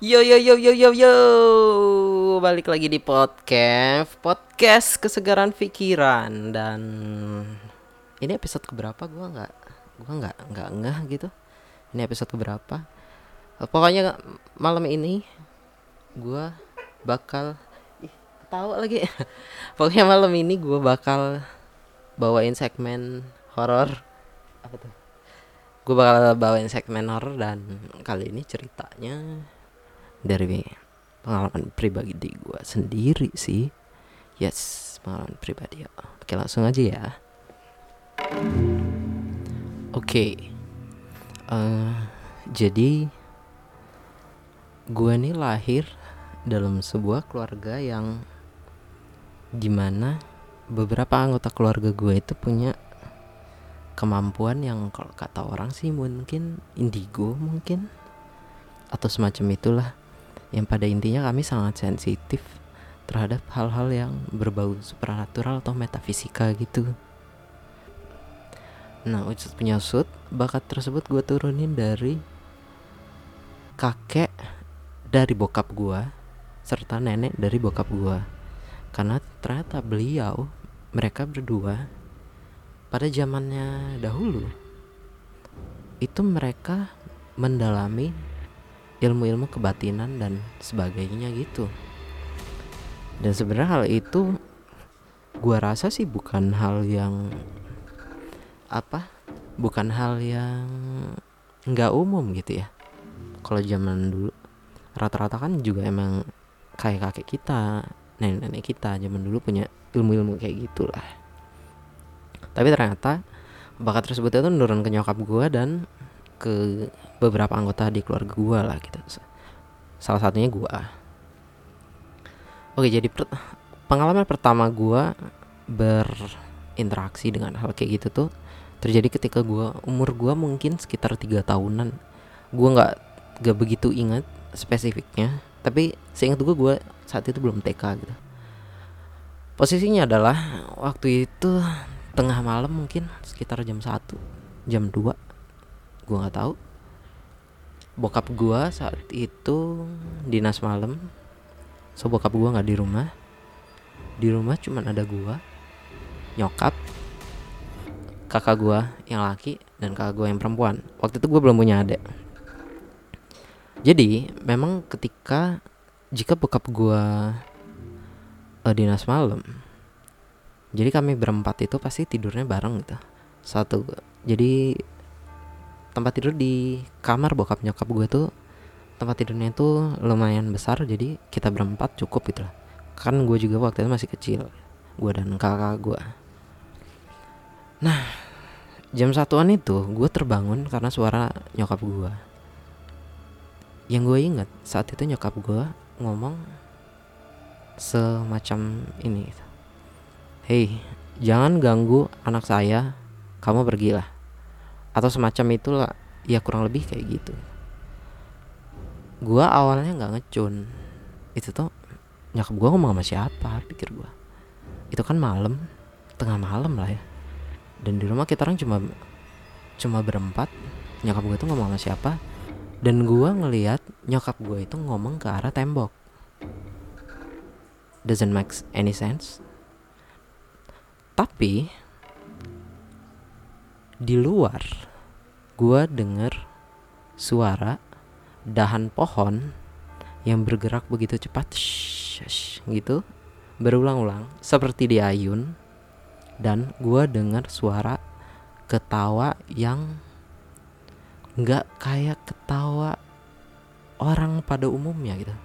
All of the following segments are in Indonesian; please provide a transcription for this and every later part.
Yo yo yo yo yo yo. Balik lagi di podcast Podcast kesegaran pikiran. Dan Ini episode keberapa? Gue nggak Gue nggak nggak ngeh gitu. Ini episode keberapa? Pokoknya malam ini Gue bakal tahu lagi. Pokoknya malam ini gue bakal Bawain segmen horor. Apa tuh? Gue bakal bawain segmen horor dan kali ini ceritanya dari pengalaman pribadi gue sendiri sih. Yes pengalaman pribadi ya. Oke langsung aja ya. Oke. Okay. uh, jadi gue nih lahir dalam sebuah keluarga yang di mana beberapa anggota keluarga gue itu punya kemampuan yang kalau kata orang sih mungkin indigo mungkin atau semacam itulah yang pada intinya kami sangat sensitif terhadap hal-hal yang berbau supernatural atau metafisika gitu. Nah ucut penyusut bakat tersebut gue turunin dari kakek dari bokap gue serta nenek dari bokap gue karena ternyata beliau mereka berdua pada zamannya dahulu itu mereka mendalami ilmu-ilmu kebatinan dan sebagainya gitu. Dan sebenarnya hal itu gua rasa sih bukan hal yang apa bukan hal yang nggak umum gitu ya. Kalau zaman dulu rata-rata kan juga emang kayak kakek kita nenek-nenek kita zaman dulu punya ilmu-ilmu kayak gitulah. Tapi ternyata bakat tersebut itu menurun ke nyokap gue dan ke beberapa anggota di keluarga gue lah gitu. Salah satunya gue oke jadi per pengalaman pertama gue berinteraksi dengan hal kayak gitu tuh terjadi ketika gue umur gue mungkin sekitar tiga tahunan. Gue nggak gak begitu ingat spesifiknya tapi seingat gue gue saat itu belum TK gitu. Posisinya adalah waktu itu tengah malam mungkin sekitar jam 1 jam 2 gue nggak tahu. Bokap gue saat itu dinas malam. So bokap gue nggak di rumah. Di rumah cuman ada gue nyokap kakak gue yang laki dan kakak gue yang perempuan. Waktu itu gue belum punya adik. Jadi memang ketika jika bokap gue uh, dinas malam jadi kami berempat itu pasti tidurnya bareng gitu. Satu jadi tempat tidur di kamar bokap nyokap gue tuh tempat tidurnya itu lumayan besar jadi kita berempat cukup gitu lah. Kan gue juga waktu itu masih kecil gue dan kakak gue. Nah jam satuan itu gue terbangun karena suara nyokap gue. Yang gue inget saat itu nyokap gue ngomong semacam ini. Hei jangan ganggu anak saya kamu pergilah atau semacam itulah. Ya kurang lebih kayak gitu. Gua awalnya nggak ngecun. Itu tuh nyokap gua ngomong sama siapa pikir gua. Itu kan malam tengah malam lah ya. Dan di rumah kita orang cuma cuma berempat. Nyokap gue tuh ngomong sama siapa? Dan gua ngeliat nyokap gue itu ngomong ke arah tembok. Doesn't make any sense. Tapi di luar gue denger suara dahan pohon yang bergerak begitu cepat shh, gitu berulang-ulang seperti di ayun. Dan gue dengar suara ketawa yang nggak kayak ketawa orang pada umumnya gitu.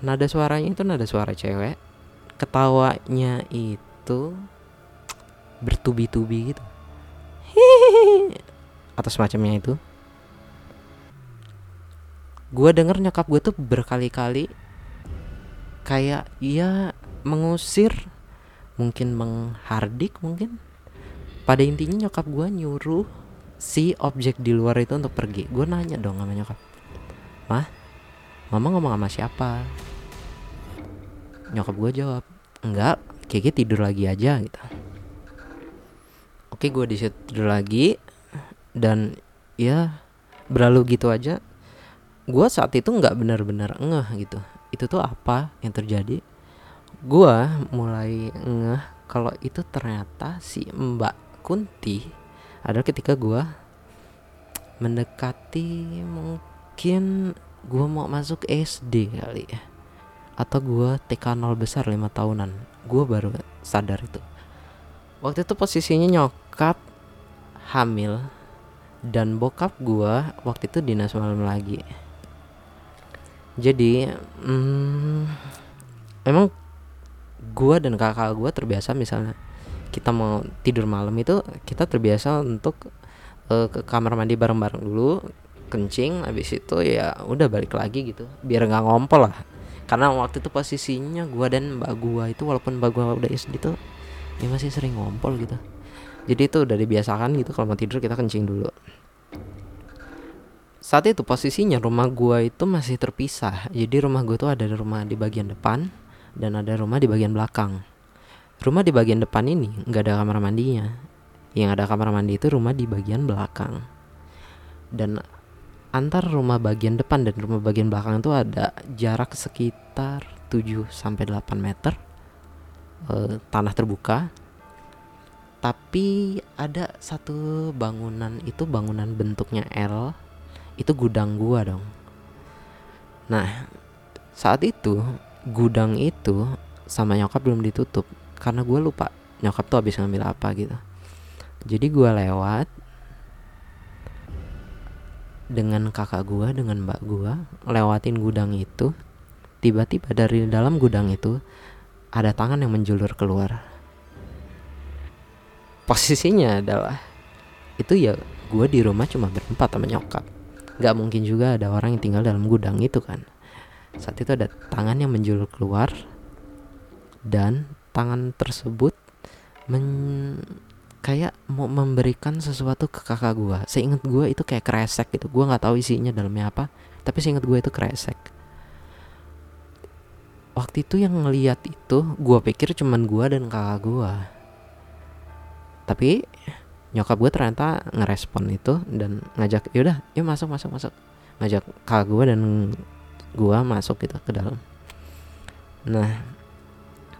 Nada suaranya itu nada suara cewek ketawanya itu bertubi-tubi gitu atau semacamnya itu. Gue denger nyokap gue tuh berkali-kali kayak ia mengusir mungkin menghardik mungkin. Pada intinya nyokap gue nyuruh si objek di luar itu untuk pergi. Gue nanya dong sama nyokap mah mama ngomong sama siapa? Nyokap gue jawab enggak Kiki tidur lagi aja gitu oke gue di situ lagi. Dan ya berlalu gitu aja. Gue saat itu nggak benar-benar ngeh gitu. Itu tuh apa yang terjadi? Gue mulai ngeh kalau itu ternyata si Mbak Kunti adalah ketika gue mendekati mungkin gue mau masuk SD kali ya. Atau gue TK 0 besar lima tahunan. Gue baru sadar itu waktu itu posisinya nyokap hamil dan bokap gue waktu itu dinas malam lagi. Jadi hmm, emang gue dan kakak gue terbiasa misalnya kita mau tidur malam itu kita terbiasa untuk uh, ke kamar mandi bareng-bareng dulu kencing habis itu ya udah balik lagi gitu biar nggak ngompol lah. Karena waktu itu posisinya gua dan mbak gua itu walaupun mbak gua udah SD tuh ya masih sering ngompol gitu. Jadi itu udah dibiasakan gitu kalau mau tidur kita kencing dulu. Saat itu posisinya rumah gua itu masih terpisah. Jadi rumah gua tuh ada rumah di bagian depan dan ada rumah di bagian belakang. Rumah di bagian depan ini nggak ada kamar mandinya. Yang ada kamar mandi itu rumah di bagian belakang. Dan antar rumah bagian depan dan rumah bagian belakang itu ada jarak sekitar 7 sampai 8 meter e, tanah terbuka. Tapi ada satu bangunan itu bangunan bentuknya L. Itu gudang gua dong. Nah, saat itu gudang itu sama nyokap belum ditutup karena gue lupa nyokap tuh habis ngambil apa gitu. Jadi gue lewat dengan kakak gua dengan mbak gua lewatin gudang itu tiba-tiba dari dalam gudang itu ada tangan yang menjulur keluar. Posisinya adalah itu ya gua di rumah cuma berempat sama nyokap. Nggak mungkin juga ada orang yang tinggal dalam gudang itu kan. Saat itu ada tangan yang menjulur keluar dan tangan tersebut men kayak mau memberikan sesuatu ke kakak gue seingat gue itu kayak kresek gitu. Gue nggak tahu isinya dalamnya apa tapi seingat gue itu kresek waktu itu yang ngeliat itu gue pikir cuman gue dan kakak gue tapi nyokap gue ternyata ngerespon itu dan ngajak yaudah yuk masuk masuk masuk. Ngajak kakak gue dan gue masuk gitu ke dalam. Nah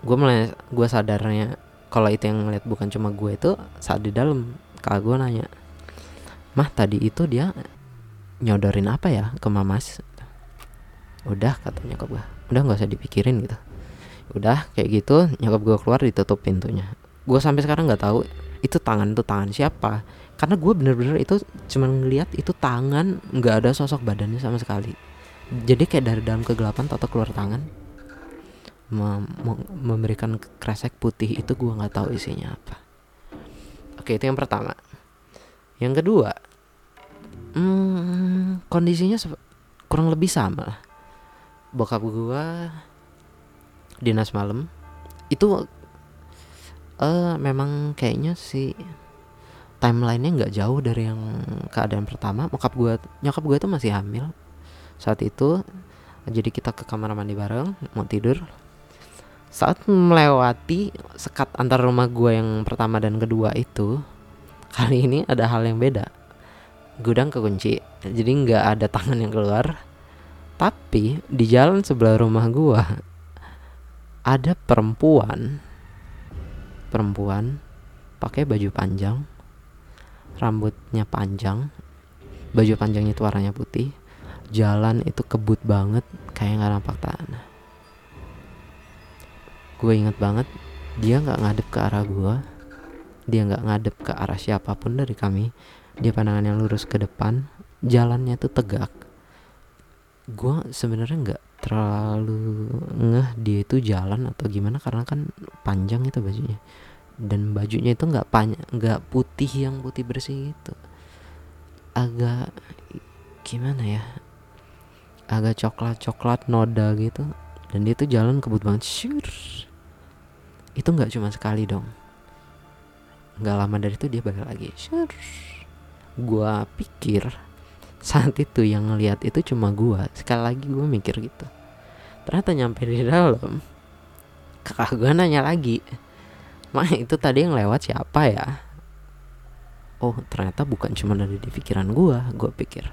gue mulai gue sadarnya kalau itu yang ngeliat bukan cuma gue itu saat di dalam kakak gue nanya mah tadi itu dia nyodorin apa ya ke mamas? Udah kata nyokap gue udah nggak usah dipikirin gitu. Udah kayak gitu nyokap gue keluar ditutup pintunya. Gue sampai sekarang nggak tahu itu tangan itu tangan siapa. Karena gue bener-bener itu cuma ngeliat itu tangan nggak ada sosok badannya sama sekali. Jadi kayak dari dalam kegelapan atau keluar tangan mem memberikan kresek putih itu gue nggak tahu isinya apa. Oke itu yang pertama. Yang kedua hmm, kondisinya kurang lebih sama. lah bokap gue dinas malam itu uh, memang kayaknya si timelinenya nggak jauh dari yang keadaan pertama. Bokap gue nyokap gue itu masih hamil. Saat itu jadi kita ke kamar mandi bareng mau tidur. Saat melewati sekat antar rumah gue yang pertama dan kedua itu kali ini ada hal yang beda. Gudang kekunci jadi nggak ada tangan yang keluar tapi di jalan sebelah rumah gue ada perempuan. Perempuan pakai baju panjang rambutnya panjang baju panjangnya itu warnanya putih. Jalan itu kebut banget kayak nggak nampak tanah gue inget banget dia nggak ngadep ke arah gue dia nggak ngadep ke arah siapa pun dari kami. Dia pandangannya lurus ke depan jalannya tuh tegak gue sebenarnya nggak terlalu ngeh dia itu jalan atau gimana karena kan panjang itu bajunya. Dan bajunya itu nggak panjang nggak putih yang putih bersih itu agak gimana ya agak coklat coklat noda gitu. Dan dia tuh jalan kebut banget syur. Itu nggak cuma sekali dong. Nggak lama dari itu dia balik lagi sure. gua pikir saat itu yang ngelihat itu cuma gua. Sekali lagi gua mikir gitu. Ternyata nyampe di dalam kakak gua nanya lagi mah itu tadi yang lewat siapa ya? Oh ternyata bukan cuma dari di pikiran gua gua pikir.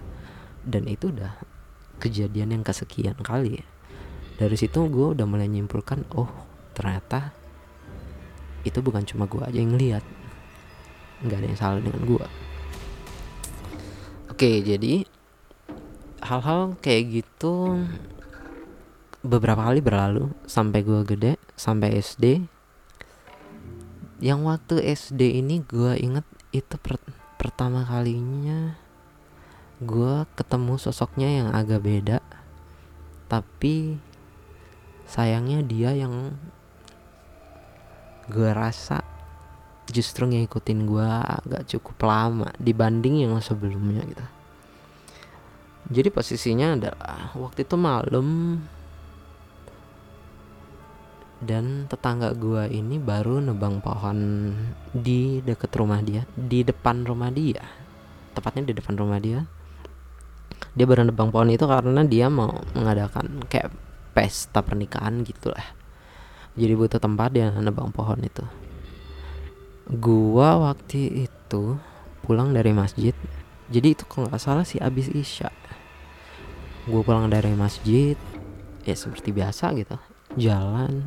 Dan itu udah kejadian yang kesekian kali. Dari situ gue udah mulai nyimpulkan oh ternyata itu bukan cuma gue aja yang lihat nggak ada yang salah dengan gue oke jadi hal-hal kayak gitu beberapa kali berlalu sampai gue gede sampai SD yang waktu SD ini gue inget itu per pertama kalinya gue ketemu sosoknya yang agak beda tapi sayangnya dia yang gue rasa justru ngikutin gue agak cukup lama dibanding yang sebelumnya gitu. Jadi posisinya adalah waktu itu malam dan tetangga gue ini baru nebang pohon di deket rumah dia di depan rumah dia. Tepatnya di depan rumah dia. Dia baru nebang pohon itu karena dia mau mengadakan kayak pesta pernikahan gitulah. Jadi butuh tempat dia nebang pohon itu gua waktu itu pulang dari masjid. Jadi itu kalau nggak salah sih abis isya. Gua pulang dari masjid ya seperti biasa gitu jalan.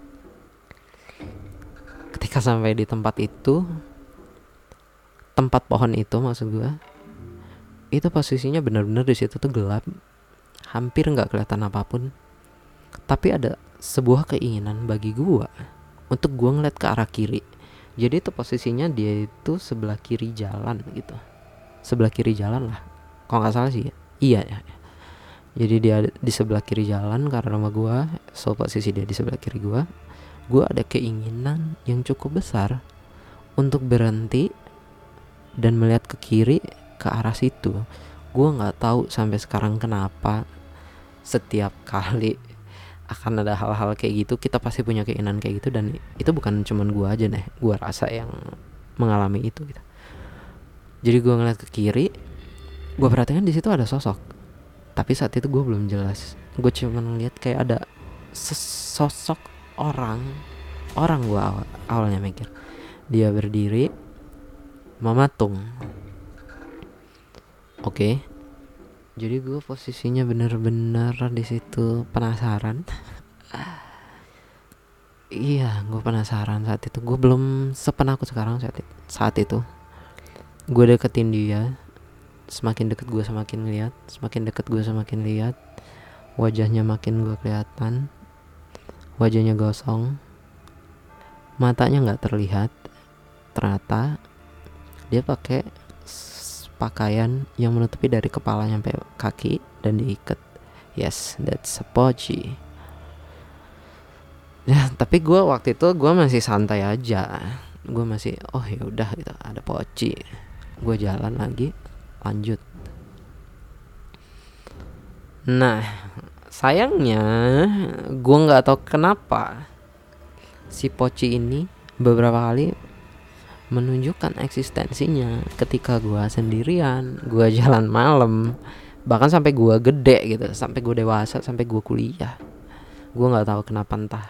Ketika sampai di tempat itu tempat pohon itu maksud gua itu posisinya benar-benar di situ tuh gelap hampir nggak kelihatan apa pun. Tapi ada sebuah keinginan bagi gua untuk gua ngeliat ke arah kiri jadi itu posisinya dia itu sebelah kiri jalan gitu. Sebelah kiri jalan lah. Kalau nggak salah sih ya. iya ya jadi dia di sebelah kiri jalan karena rumah gua. So posisi dia di sebelah kiri gua. Gua ada keinginan yang cukup besar untuk berhenti dan melihat ke kiri ke arah situ. Gua nggak tahu sampai sekarang kenapa setiap kali akan ada hal-hal kayak gitu kita pasti punya keinginan kayak gitu dan itu bukan cuman gua aja nih gua rasa yang mengalami itu gitu. Jadi gua ngeliat ke kiri gua perhatikan di situ ada sosok tapi saat itu gua belum jelas. Gue cuma ngeliat kayak ada sosok orang orang gua awal, awalnya mikir. Dia berdiri mematung. Oke. okay jadi gue posisinya bener-bener di situ penasaran. Iya gue penasaran saat itu. Gue belum sepenakut sekarang saat itu, saat itu. Gue deketin dia semakin deket gue semakin lihat semakin deket gue semakin lihat wajahnya makin gue kelihatan wajahnya gosong. Matanya nggak terlihat ternyata dia pakai pakaian yang menutupi dari kepala sampai kaki dan diikat. Yes that's a pochi. Ya tapi gue waktu itu gue masih santai aja. Gue masih oh ya udah gitu ada poci gue jalan lagi lanjut. Nah sayangnya gue nggak tahu kenapa si poci ini beberapa kali menunjukkan eksistensinya. Ketika gue sendirian gue jalan malam bahkan sampai gue gede gitu sampai gue dewasa sampai gue kuliah gue nggak tahu kenapa entah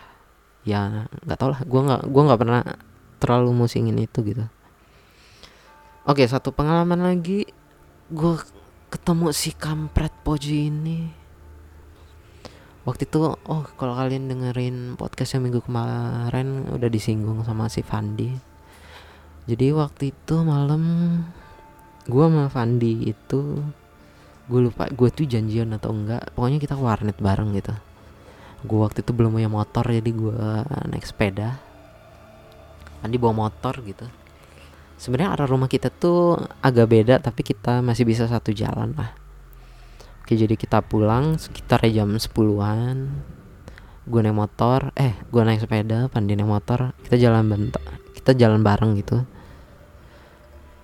ya nggak tau lah gue nggak gue nggak pernah terlalu musingin itu gitu. Oke satu pengalaman lagi gue ketemu si kampret poji ini. Waktu itu oh kalau kalian dengerin podcast yang minggu kemarin udah disinggung sama si Fandi jadi waktu itu malam gue sama Fandi itu gue lupa gue tuh janjian atau enggak pokoknya kita warnet bareng gitu. Gue waktu itu belum punya motor jadi gue naik sepeda. Fandi bawa motor gitu. Sebenarnya arah rumah kita tuh agak beda tapi kita masih bisa satu jalan lah. Oke jadi kita pulang sekitar jam 10-an gue naik motor eh gue naik sepeda Pandi naik motor kita jalan bentar kita jalan bareng gitu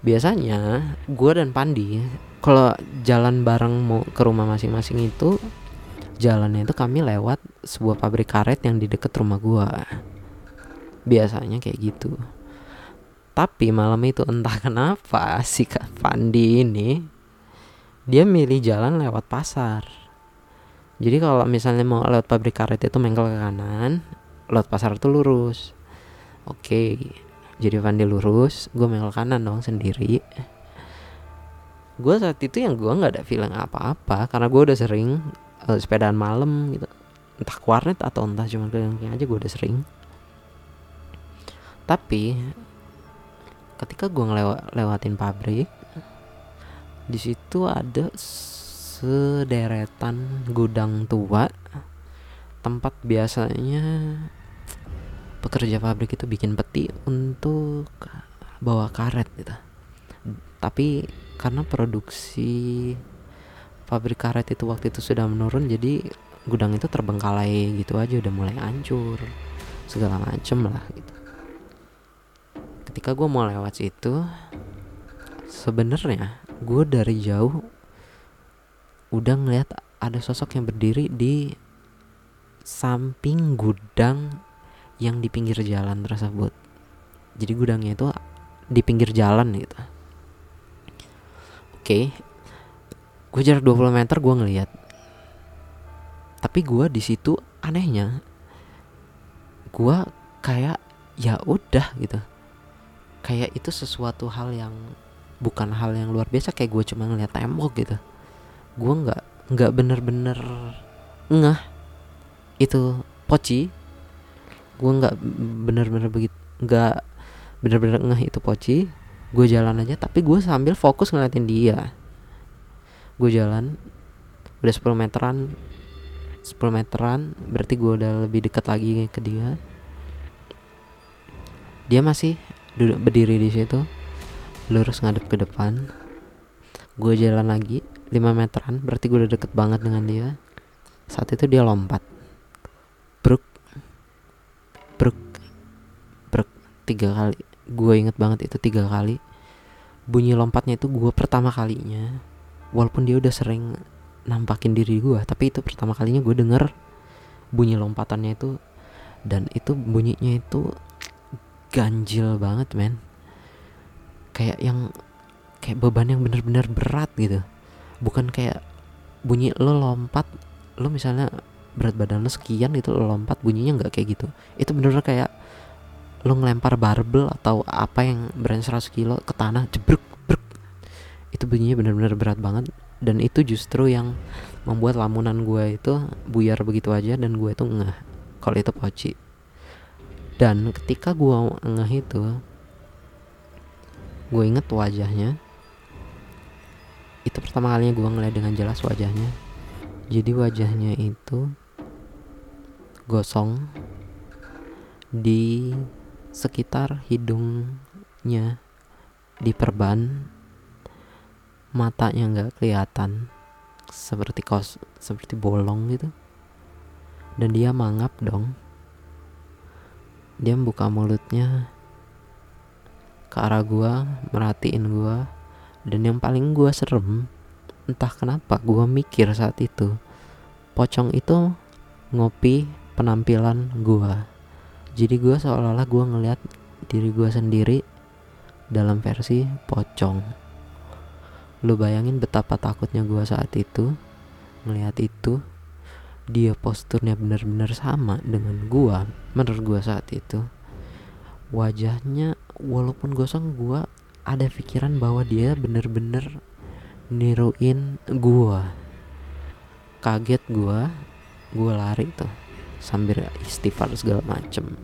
biasanya gue dan Pandi kalau jalan bareng mau ke rumah masing-masing itu jalannya itu kami lewat sebuah pabrik karet yang di dekat rumah gue biasanya kayak gitu. Tapi malam itu entah kenapa si Kak Pandi ini dia milih jalan lewat pasar. Jadi kalau misalnya mau lewat pabrik karet itu mengkel ke kanan lewat pasar itu lurus. Oke. okay jadi Vandi lurus gue mengel kanan dong sendiri. Gue saat itu yang gue nggak ada feeling apa-apa karena gue udah sering uh, sepedaan malam gitu. Entah warnet atau entah cuma keliling aja gue udah sering. Tapi ketika gue ngelewatin pabrik di situ ada sederetan gudang tua. Tempat biasanya pekerja pabrik itu bikin peti untuk bawa karet gitu. Tapi karena produksi pabrik karet itu waktu itu sudah menurun jadi gudang itu terbengkalai gitu aja udah mulai hancur segala macem lah gitu. Ketika gue mau lewat situ sebenarnya gue dari jauh udah ngeliat ada sosok yang berdiri di samping gudang yang di pinggir jalan tersebut. Jadi gudangnya itu di pinggir jalan gitu. Oke. Okay. gue jarak 20 meter gue ngeliat. Tapi gue di situ anehnya gue kayak ya udah gitu. Kayak itu sesuatu hal yang bukan hal yang luar biasa kayak gue cuma ngeliat tembok gitu. Gue nggak nggak bener-bener ngeh. Itu poci gue nggak bener-bener begitu nggak bener-bener ngeh itu poci gue jalan aja tapi gue sambil fokus ngeliatin dia. Gue jalan udah 10 meteran 10 meteran berarti gue udah lebih dekat lagi ke dia. Dia masih duduk berdiri di situ lurus ngadep ke depan. Gue jalan lagi 5 meteran berarti gue udah deket banget dengan dia. Saat itu dia lompat tiga kali. Gue inget banget itu tiga kali. Bunyi lompatnya itu gue pertama kalinya. Walaupun dia udah sering nampakin diri gue tapi itu pertama kalinya gue denger bunyi lompatannya itu. Dan itu bunyinya itu ganjil banget men. Kayak yang kayak beban yang bener-bener berat gitu. Bukan kayak bunyi lo lompat lo misalnya berat badan lo sekian itu lo lompat bunyinya nggak kayak gitu. Itu bener-bener kayak lo ngelempar barbel atau apa yang berat 100 kilo ke tanah jebruk bruk itu bunyinya benar-benar berat banget. Dan itu justru yang membuat lamunan gue itu buyar begitu aja dan gue itu ngeh kalau itu poci. Dan ketika gue ngeh itu gue inget wajahnya. Itu pertama kalinya gue ngeliat dengan jelas wajahnya. Jadi wajahnya itu gosong di sekitar hidungnya diperban matanya nggak kelihatan seperti kos seperti bolong gitu. Dan dia mangap dong. Dia buka mulutnya ke arah gua merhatiin gua. Dan yang paling gua serem entah kenapa gua mikir saat itu pocong itu ngopi penampilan gua jadi gue seolah-olah gue ngeliat diri gue sendiri dalam versi pocong. Lu bayangin betapa takutnya gue saat itu ngeliat itu. Dia posturnya benar-benar sama dengan gue menurut gue saat itu. Wajahnya walaupun gosong gue ada pikiran bahwa dia bener-bener niruin gue kaget gue gue lari tuh sambil istighfar segala macem.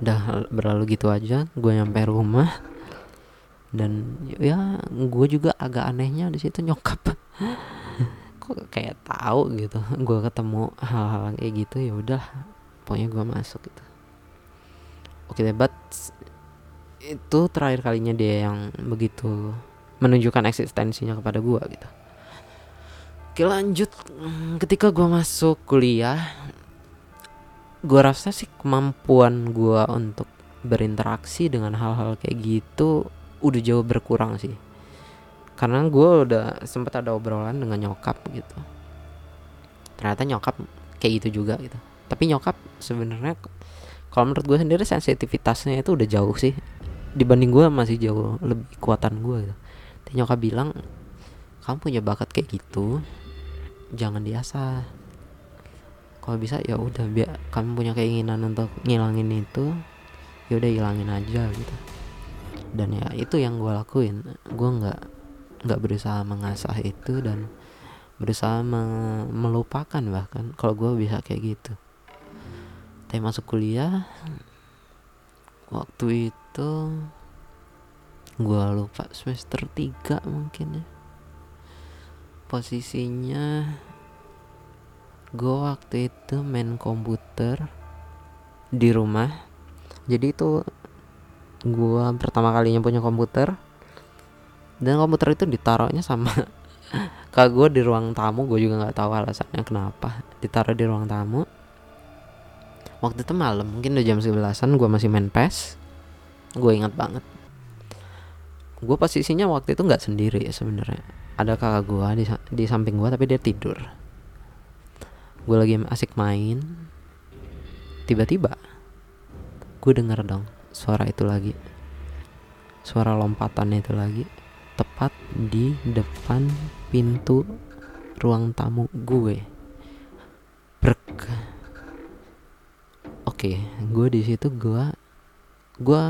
Udah berlalu gitu aja gue nyampe rumah. Dan ya gue juga agak anehnya di situ nyokap. Kok kayak tahu gitu gue ketemu hal-hal kayak gitu ya udah pokoknya gue masuk gitu. Oke okay, but itu terakhir kalinya dia yang begitu menunjukkan eksistensinya kepada gue gitu Oke lanjut. Ketika gue masuk kuliah Gue rasa sih kemampuan gue untuk berinteraksi dengan hal-hal kayak gitu Udah jauh berkurang sih. Karena gue udah sempet ada obrolan dengan nyokap gitu. Ternyata nyokap kayak gitu juga gitu. Tapi nyokap sebenarnya kalau menurut gue sendiri sensitivitasnya itu udah jauh sih. Dibanding gue masih jauh lebih kuatan gue gitu. Tapi nyokap bilang kamu punya bakat kayak gitu jangan diasah. Kalau bisa ya udah biar kamu punya keinginan untuk ngilangin itu ya udah hilangin aja gitu. Dan ya itu yang gue lakuin. Gue nggak nggak berusaha mengasah itu dan berusaha me- melupakan bahkan kalau gue bisa kayak gitu. Tapi masuk kuliah waktu itu gue lupa semester 3 mungkin ya posisinya gue waktu itu main komputer di rumah. Jadi itu gue pertama kalinya punya komputer dan komputer itu ditaruhnya sama kak gue di ruang tamu. Gue juga nggak tahu alasannya kenapa ditaruh di ruang tamu. Waktu itu malam mungkin udah jam 11an gue masih main PES. Gue ingat banget. Gue posisinya waktu itu nggak sendiri ya sebenarnya ada kakak gue di, di samping gue tapi dia tidur. Gue lagi asik main. Tiba-tiba gue denger dong suara itu lagi. Suara lompatan itu lagi. Tepat di depan pintu ruang tamu gue. Brek. Oke gue di situ gue gue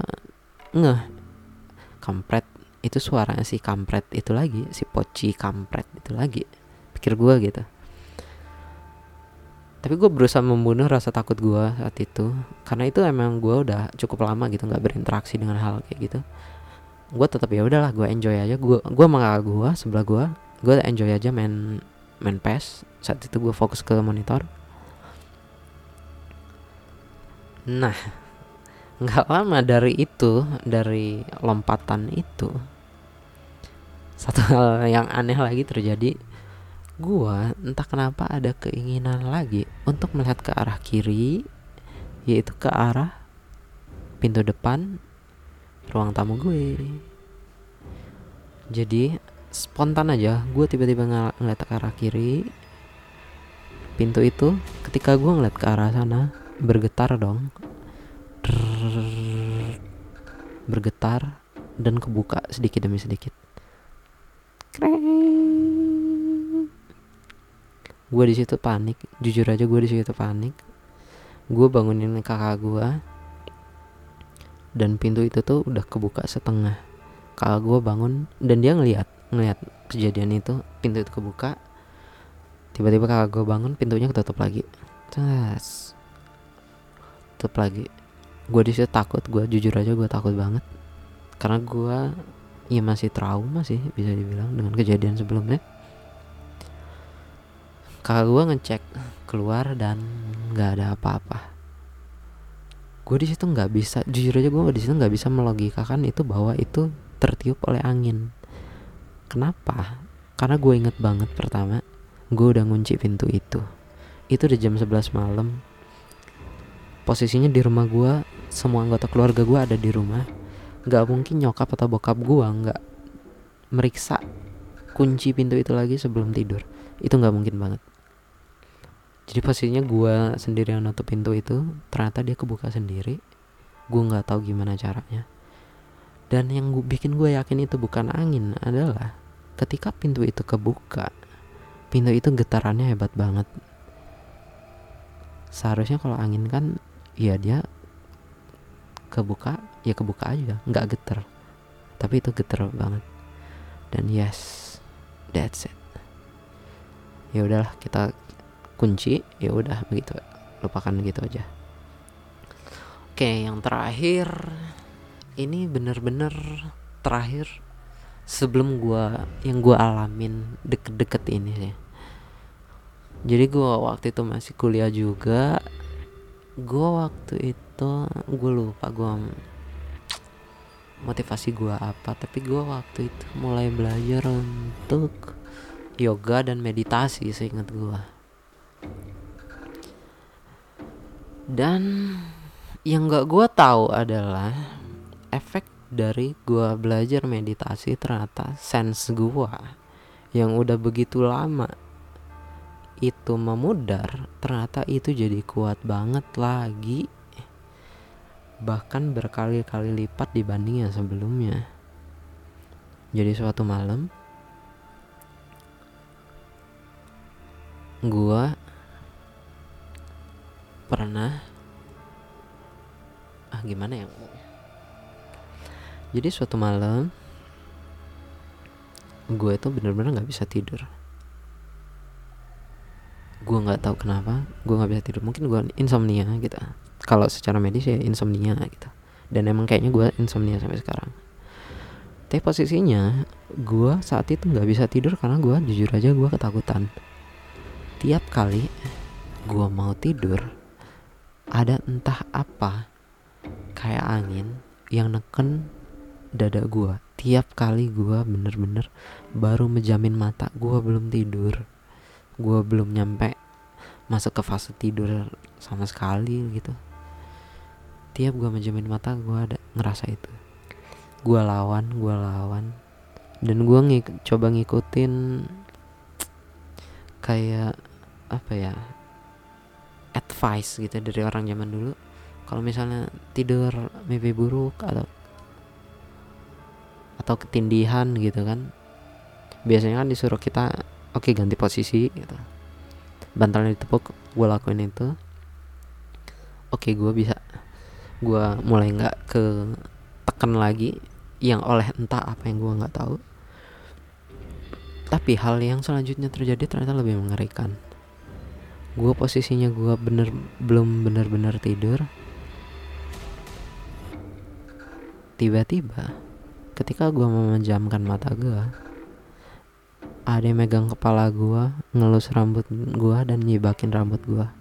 ngeh. Kampret itu suaranya si kampret itu lagi si poci kampret itu lagi. Pikir gue gitu. Tapi gue berusaha membunuh rasa takut gue saat itu. Karena itu emang gue udah cukup lama gitu nggak berinteraksi dengan hal kayak gitu. Gue tetap ya udahlah gue enjoy aja. Gue gue sama gue sebelah gue gue enjoy aja main main PES. Saat itu gue fokus ke monitor. Nah nggak lama dari itu dari lompatan itu satu hal yang aneh lagi terjadi. Gue entah kenapa ada keinginan lagi untuk melihat ke arah kiri yaitu ke arah pintu depan ruang tamu gue. Jadi spontan aja gue tiba-tiba ng ngeliat ke arah kiri. Pintu itu ketika gue ngeliat ke arah sana bergetar dong. Drrrr, bergetar dan kebuka sedikit demi sedikit gue di situ panik. Jujur aja gue di situ panik. Gue bangunin kakak gue dan pintu itu tuh udah kebuka setengah. Kakak gue bangun dan dia ngeliat ngeliat kejadian itu. Pintu itu kebuka. Tiba-tiba kakak gue bangun pintunya ketutup lagi. Tes. tutup lagi. Gue di situ takut gue jujur aja gue takut banget. Karena gue ya masih trauma sih bisa dibilang dengan kejadian sebelumnya. Kakak gue ngecek keluar dan nggak ada apa-apa. Gue di situ nggak bisa jujur aja gue di situ nggak bisa melogikakan itu bahwa itu tertiup oleh angin. Kenapa? Karena gue inget banget pertama gue udah ngunci pintu itu. Itu udah jam 11 malam. Posisinya di rumah gue semua anggota keluarga gue ada di rumah nggak mungkin nyokap atau bokap gue nggak meriksa kunci pintu itu lagi sebelum tidur. Itu nggak mungkin banget. Jadi posisinya gue sendiri yang nutup pintu itu ternyata dia kebuka sendiri. Gue nggak tahu gimana caranya. Dan yang gue bikin gue yakin itu bukan angin adalah ketika pintu itu kebuka pintu itu getarannya hebat banget. Seharusnya kalau angin kan ya dia kebuka ya kebuka aja nggak geter. Tapi itu geter banget. Dan yes that's it. Ya udahlah kita kunci. Ya udah begitu. Lupakan gitu aja. Oke yang terakhir. Ini bener-bener terakhir sebelum gua yang gua alamin deket-deket ini sih. Jadi gua waktu itu masih kuliah juga. Gua waktu itu gue lupa gua motivasi gua apa tapi gua waktu itu mulai belajar untuk yoga dan meditasi seingat gua. Dan yang gak gua tahu adalah efek dari gua belajar meditasi ternyata sense gua yang udah begitu lama itu memudar ternyata itu jadi kuat banget lagi bahkan berkali-kali lipat dibanding yang sebelumnya. Jadi suatu malam gua pernah ah gimana ya? Jadi suatu malam gue tuh bener-bener nggak bisa tidur. Gue nggak tahu kenapa gue nggak bisa tidur. Mungkin gue insomnia gitu kalau secara medis ya insomnia gitu. Dan emang kayaknya gue insomnia sampai sekarang. Tapi posisinya gue saat itu nggak bisa tidur karena gue jujur aja gue ketakutan. Tiap kali gue mau tidur ada entah apa kayak angin yang neken dada gue tiap kali gue bener-bener baru menjamin mata gue belum tidur gue belum nyampe masuk ke fase tidur sama sekali gitu tiap gue menjamin mata gue ada ngerasa itu. Gue lawan gue lawan. Dan gue ngik coba ngikutin kayak apa ya advice gitu dari orang zaman dulu. Kalau misalnya tidur mimpi buruk atau atau ketindihan gitu kan biasanya kan disuruh kita oke okay, ganti posisi gitu. Bantalnya ditepuk gue lakuin itu. Oke okay, gue bisa gue mulai nggak ke tekan lagi yang oleh entah apa yang gue nggak tahu. Tapi hal yang selanjutnya terjadi ternyata lebih mengerikan. Gue posisinya gue bener belum bener-bener tidur. Tiba-tiba ketika gue memejamkan mata gue ada yang megang kepala gua ngelus rambut gua dan nyibakin rambut gua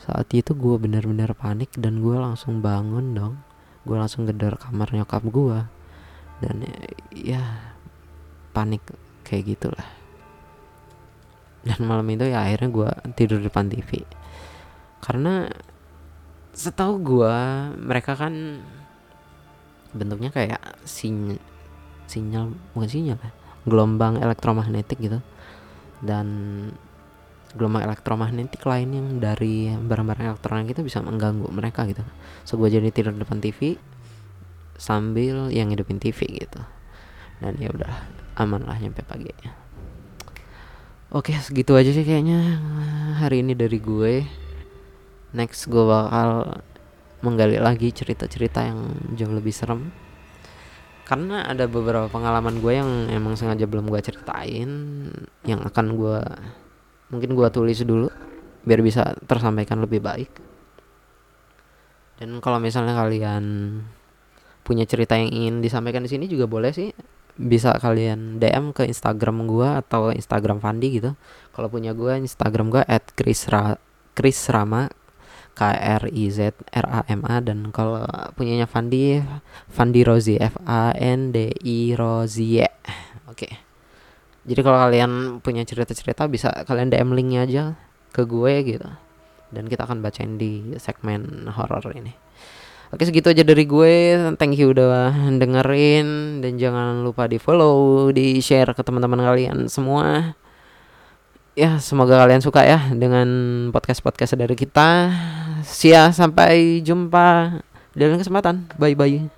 saat itu gua bener-bener panik dan gua langsung bangun dong. Gua langsung gedor kamar nyokap gua. Dan ya panik kayak gitulah. Dan malam itu ya akhirnya gua tidur depan TV karena setahu gua mereka kan bentuknya kayak sinyal sinyal bukan sinyal ya gelombang elektromagnetik gitu. Dan gelombang elektromagnetik lain yang dari barang-barang elektronik itu bisa mengganggu mereka gitu. So gue jadi tidur depan TV sambil yang hidupin TV gitu. Dan ya udah aman lah nyampe pagi. Oke segitu aja sih kayaknya hari ini dari gue. Next gue bakal menggali lagi cerita-cerita yang jauh lebih serem. Karena ada beberapa pengalaman gue yang emang sengaja belum gue ceritain yang akan gue mungkin gue tulis dulu biar bisa tersampaikan lebih baik dan kalau misalnya kalian punya cerita yang ingin disampaikan di sini juga boleh sih bisa kalian DM ke Instagram gue atau Instagram Fandi gitu kalau punya gue Instagram gue at Chris, Ra Chris Rama K R I Z R A M A dan kalau punyanya Fandi Fandi Rozi F A N D I Rozi Oke. Okay. Jadi kalau kalian punya cerita-cerita bisa kalian DM linknya aja ke gue gitu. Dan kita akan bacain di segmen horror ini. Oke segitu aja dari gue. Thank you udah dengerin dan jangan lupa di follow, di share ke teman-teman kalian semua ya semoga kalian suka ya dengan podcast podcast dari kita. Sia sampai jumpa dalam kesempatan. Bye bye.